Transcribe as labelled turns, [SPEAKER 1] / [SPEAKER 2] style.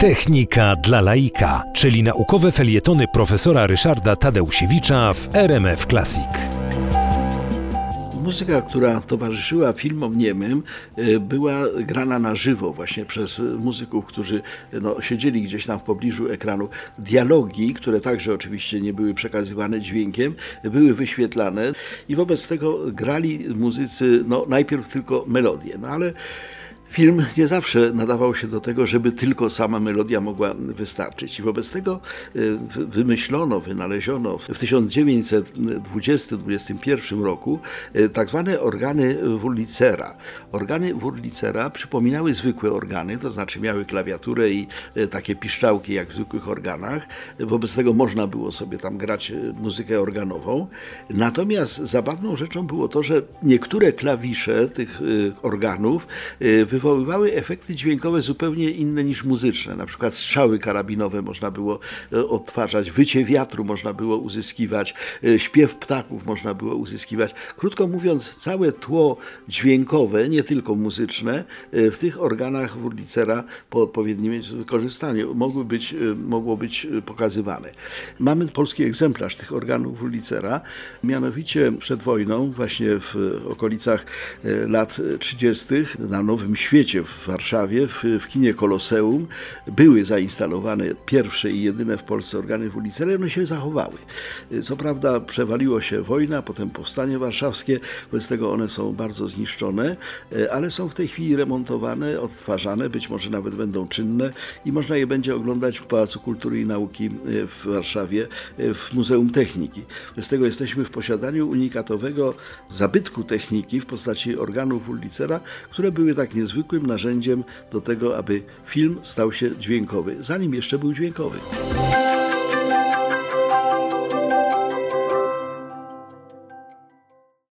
[SPEAKER 1] Technika dla laika, czyli naukowe felietony profesora Ryszarda Tadeusiewicza w RMF Classic.
[SPEAKER 2] Muzyka, która towarzyszyła filmom niemym, y, była grana na żywo właśnie przez muzyków, którzy no, siedzieli gdzieś tam w pobliżu ekranu. Dialogi, które także oczywiście nie były przekazywane dźwiękiem, były wyświetlane i wobec tego grali muzycy no, najpierw tylko melodię, no ale Film nie zawsze nadawał się do tego, żeby tylko sama melodia mogła wystarczyć. I wobec tego y, wymyślono, wynaleziono w 1920-21 roku y, tak zwane organy Wurlicera. Organy Wurlicera przypominały zwykłe organy, to znaczy miały klawiaturę i y, takie piszczałki jak w zwykłych organach. Wobec tego można było sobie tam grać muzykę organową. Natomiast zabawną rzeczą było to, że niektóre klawisze tych organów wywoływały wywoływały efekty dźwiękowe zupełnie inne niż muzyczne. Na przykład strzały karabinowe można było e, odtwarzać, wycie wiatru można było uzyskiwać, e, śpiew ptaków można było uzyskiwać. Krótko mówiąc, całe tło dźwiękowe, nie tylko muzyczne, e, w tych organach Wurlicera po odpowiednim wykorzystaniu mogły być, mogło być pokazywane. Mamy polski egzemplarz tych organów Wurlicera, mianowicie przed wojną, właśnie w okolicach lat 30. na Nowym Świecie, świecie w Warszawie, w, w kinie Koloseum, były zainstalowane pierwsze i jedyne w Polsce organy ulicy, one się zachowały. Co prawda przewaliło się wojna, potem powstanie warszawskie, wobec tego one są bardzo zniszczone, ale są w tej chwili remontowane, odtwarzane, być może nawet będą czynne i można je będzie oglądać w Pałacu Kultury i Nauki w Warszawie, w Muzeum Techniki. Z tego jesteśmy w posiadaniu unikatowego zabytku techniki w postaci organów Wurlicera, które były tak niezwykłe, zwykłym narzędziem do tego, aby film stał się dźwiękowy, zanim jeszcze był dźwiękowy.